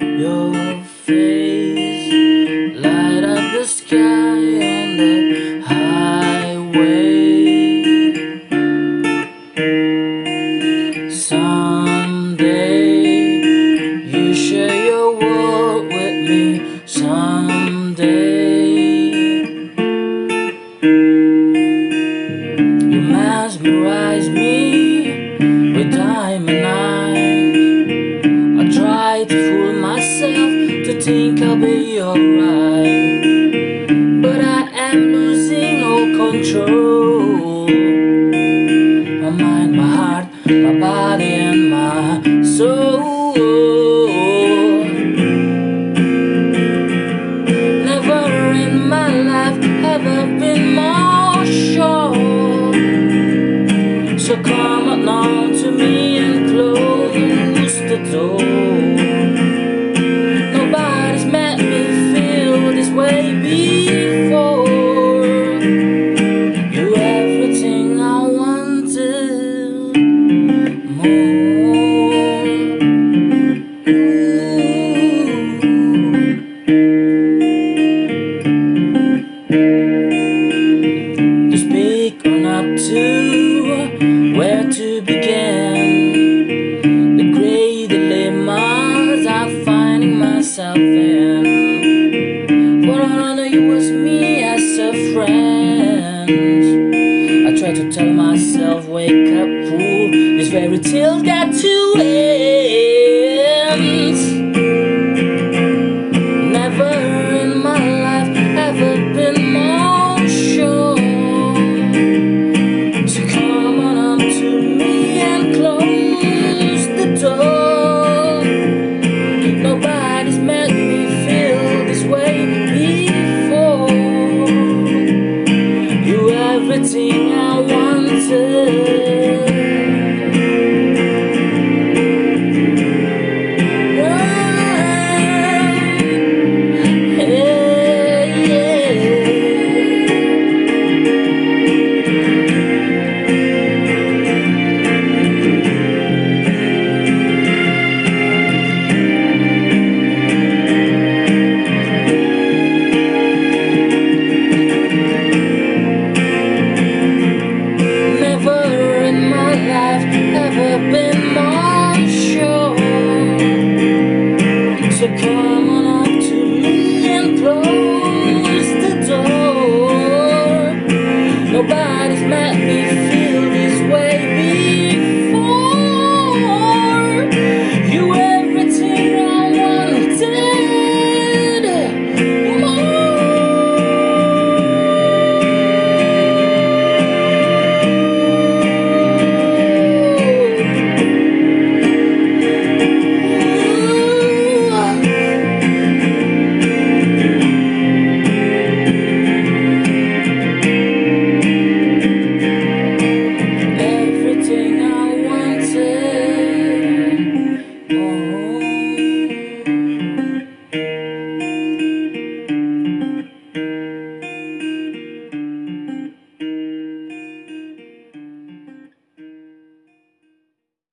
Your face light up the sky alright But I am losing all control. My mind, my heart, my body and my soul. Never in my life have I been more sure. So come along to me. To speak or not to, uh, where to begin. The gray dilemmas I'm finding myself in. i know you was me as a friend. I try to tell myself, wake up, fool. This fairy tale got to end. Nobody's met me.